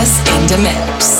in the mix.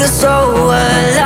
feel so alive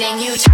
everything you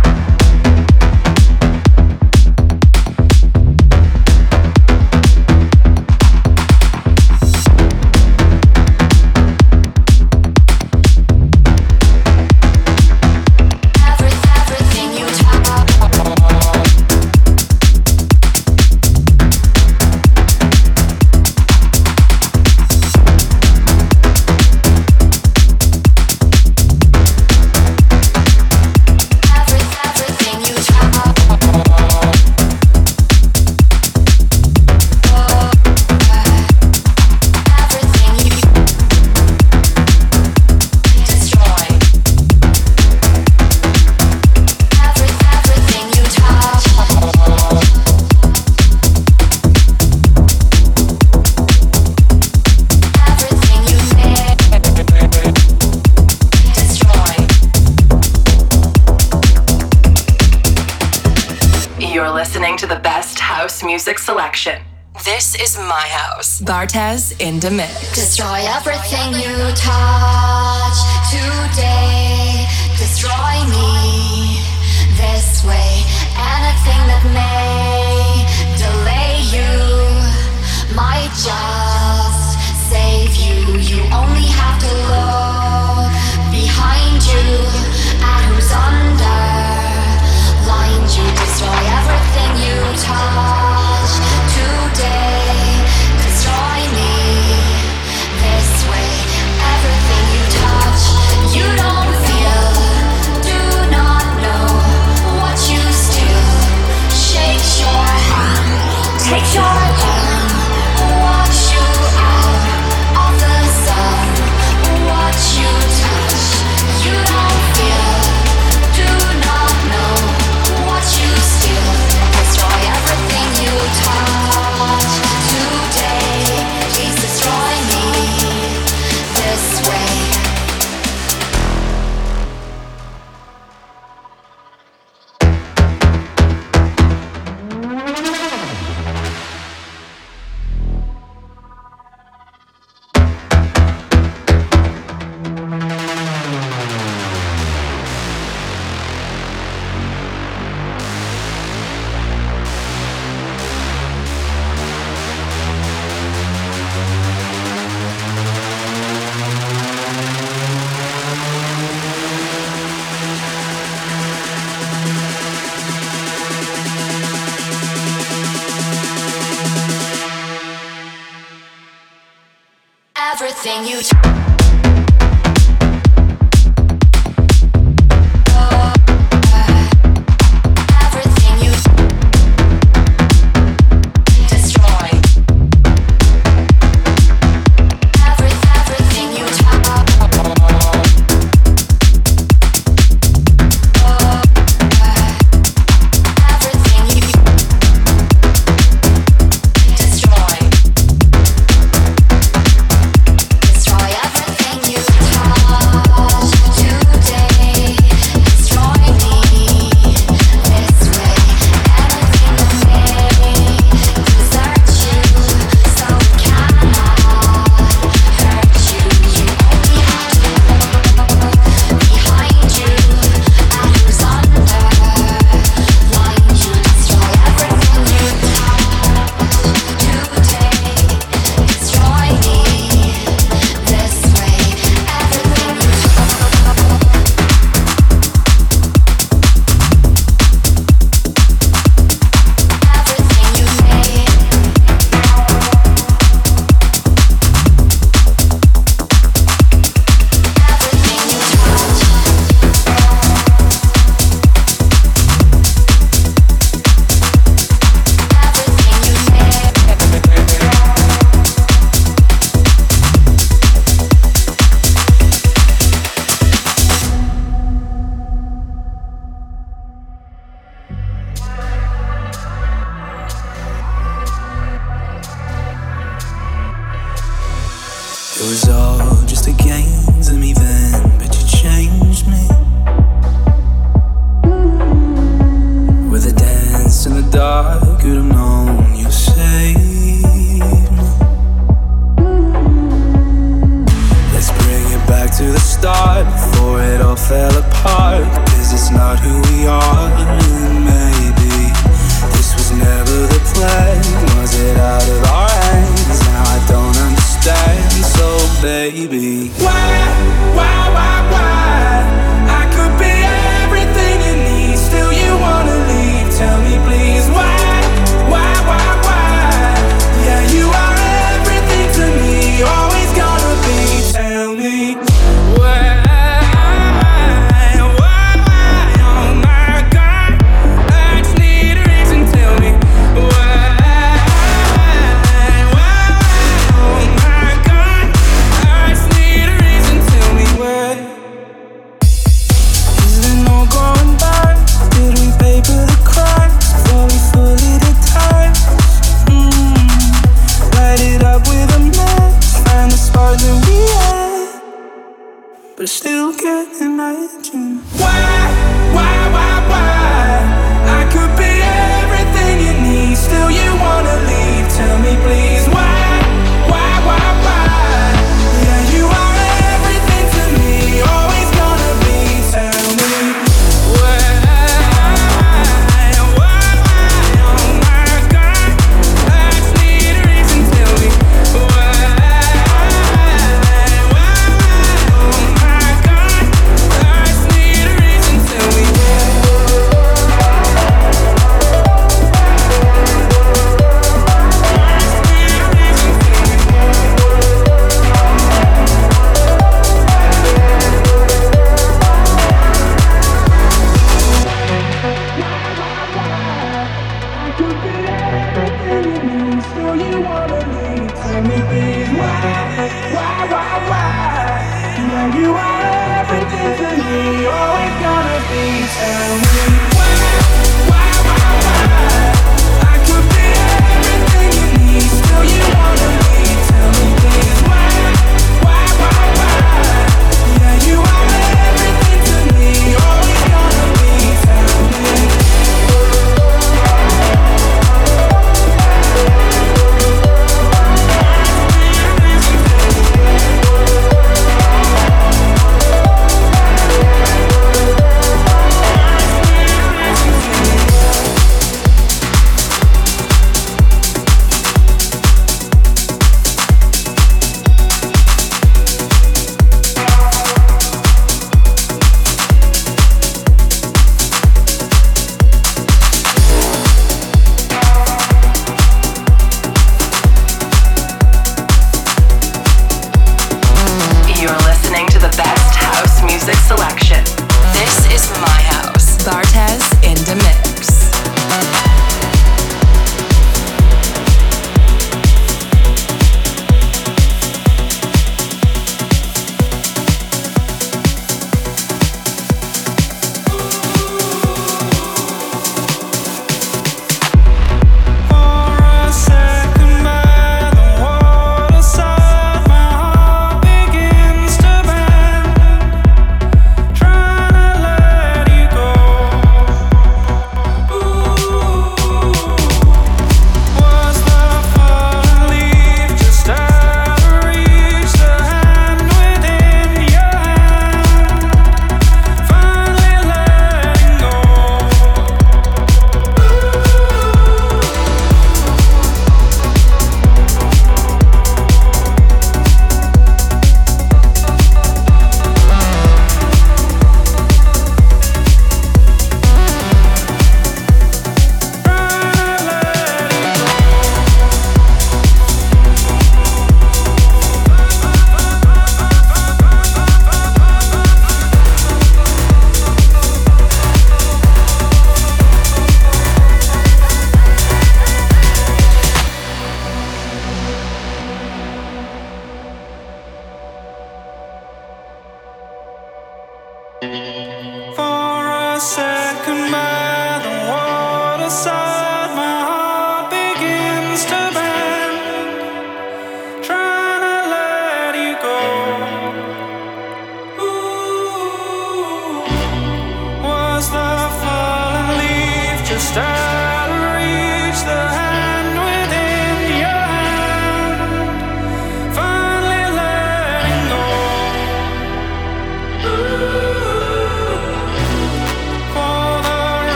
touch. In the mix. Destroy everything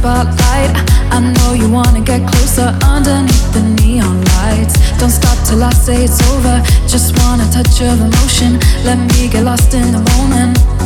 spotlight. I know you wanna get closer underneath the neon lights. Don't stop till I say it's over. Just want a touch of emotion. Let me get lost in the moment.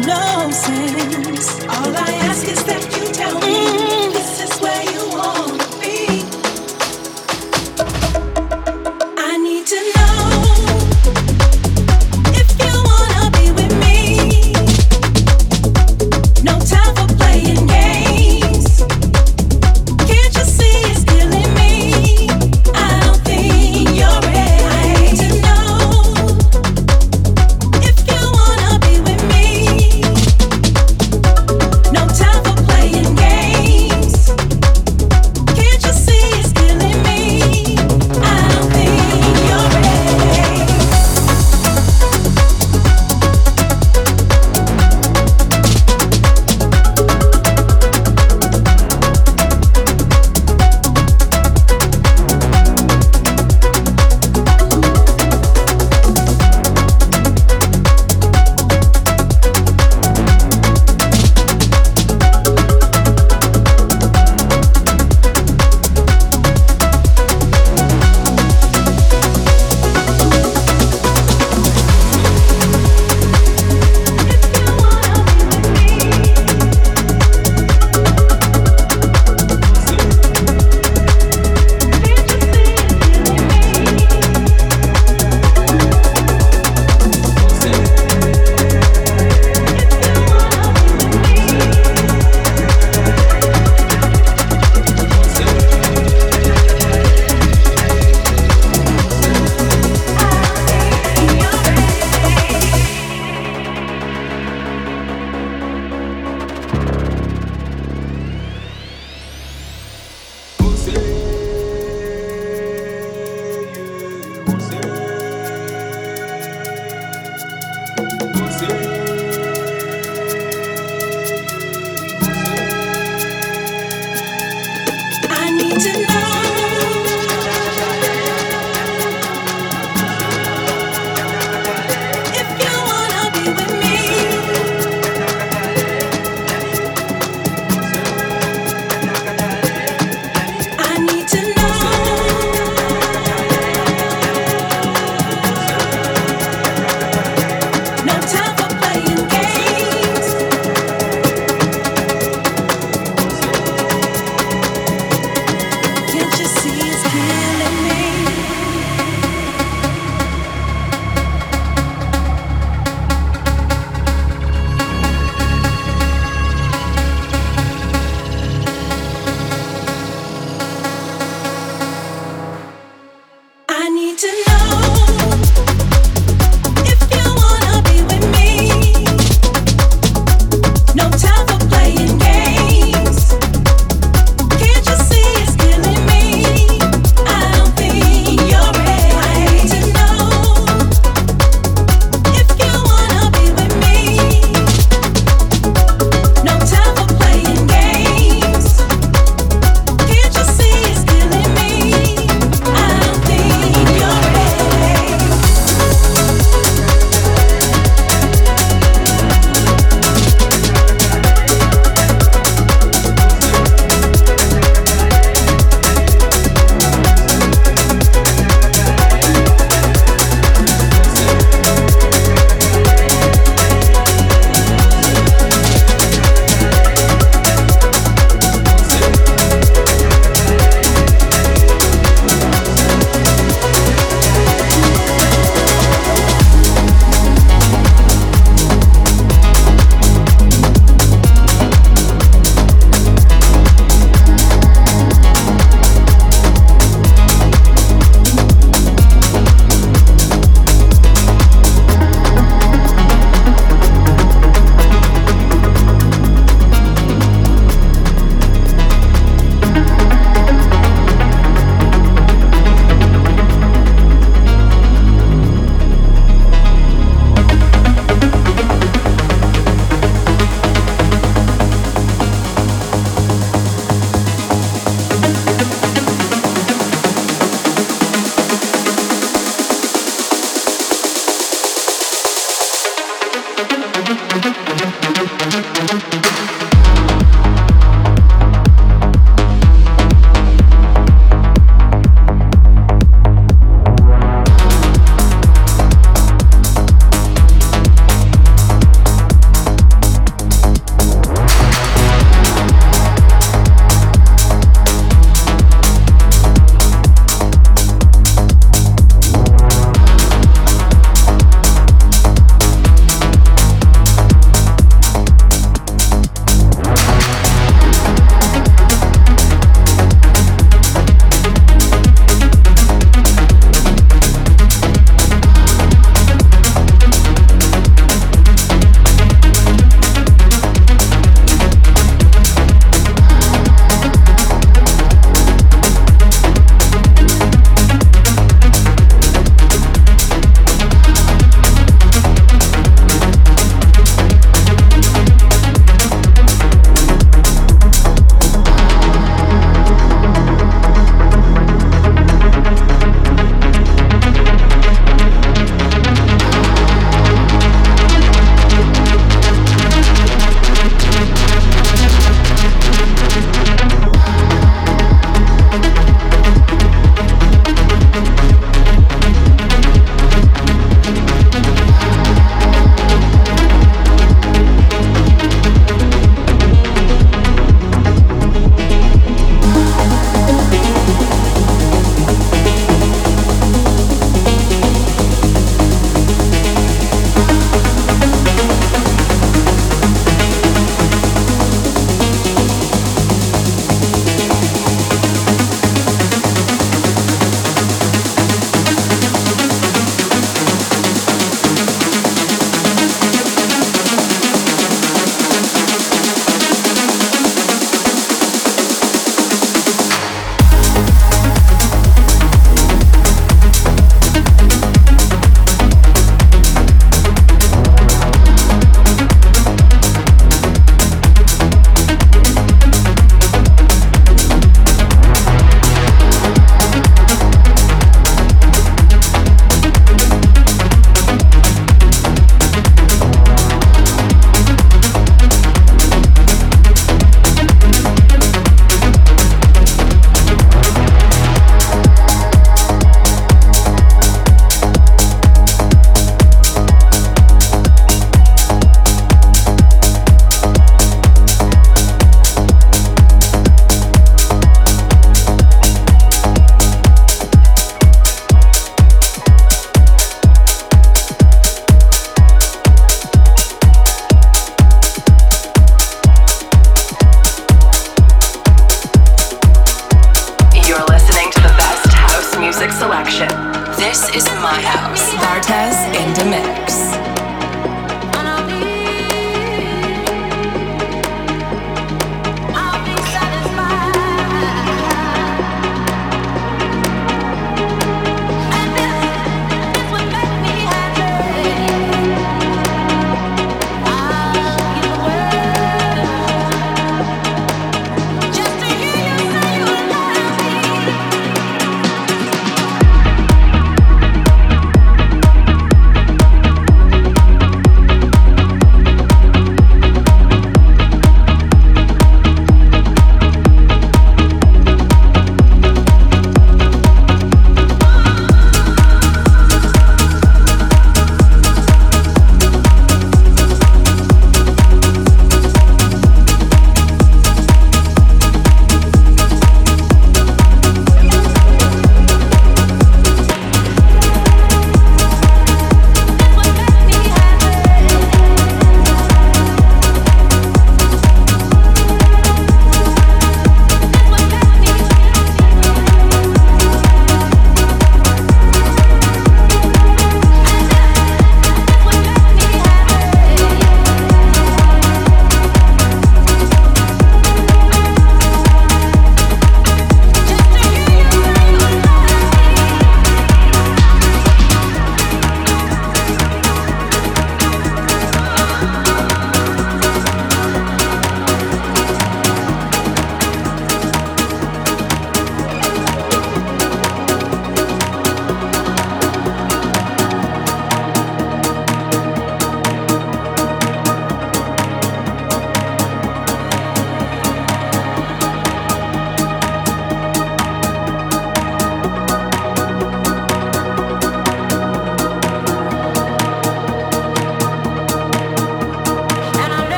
Can't is see?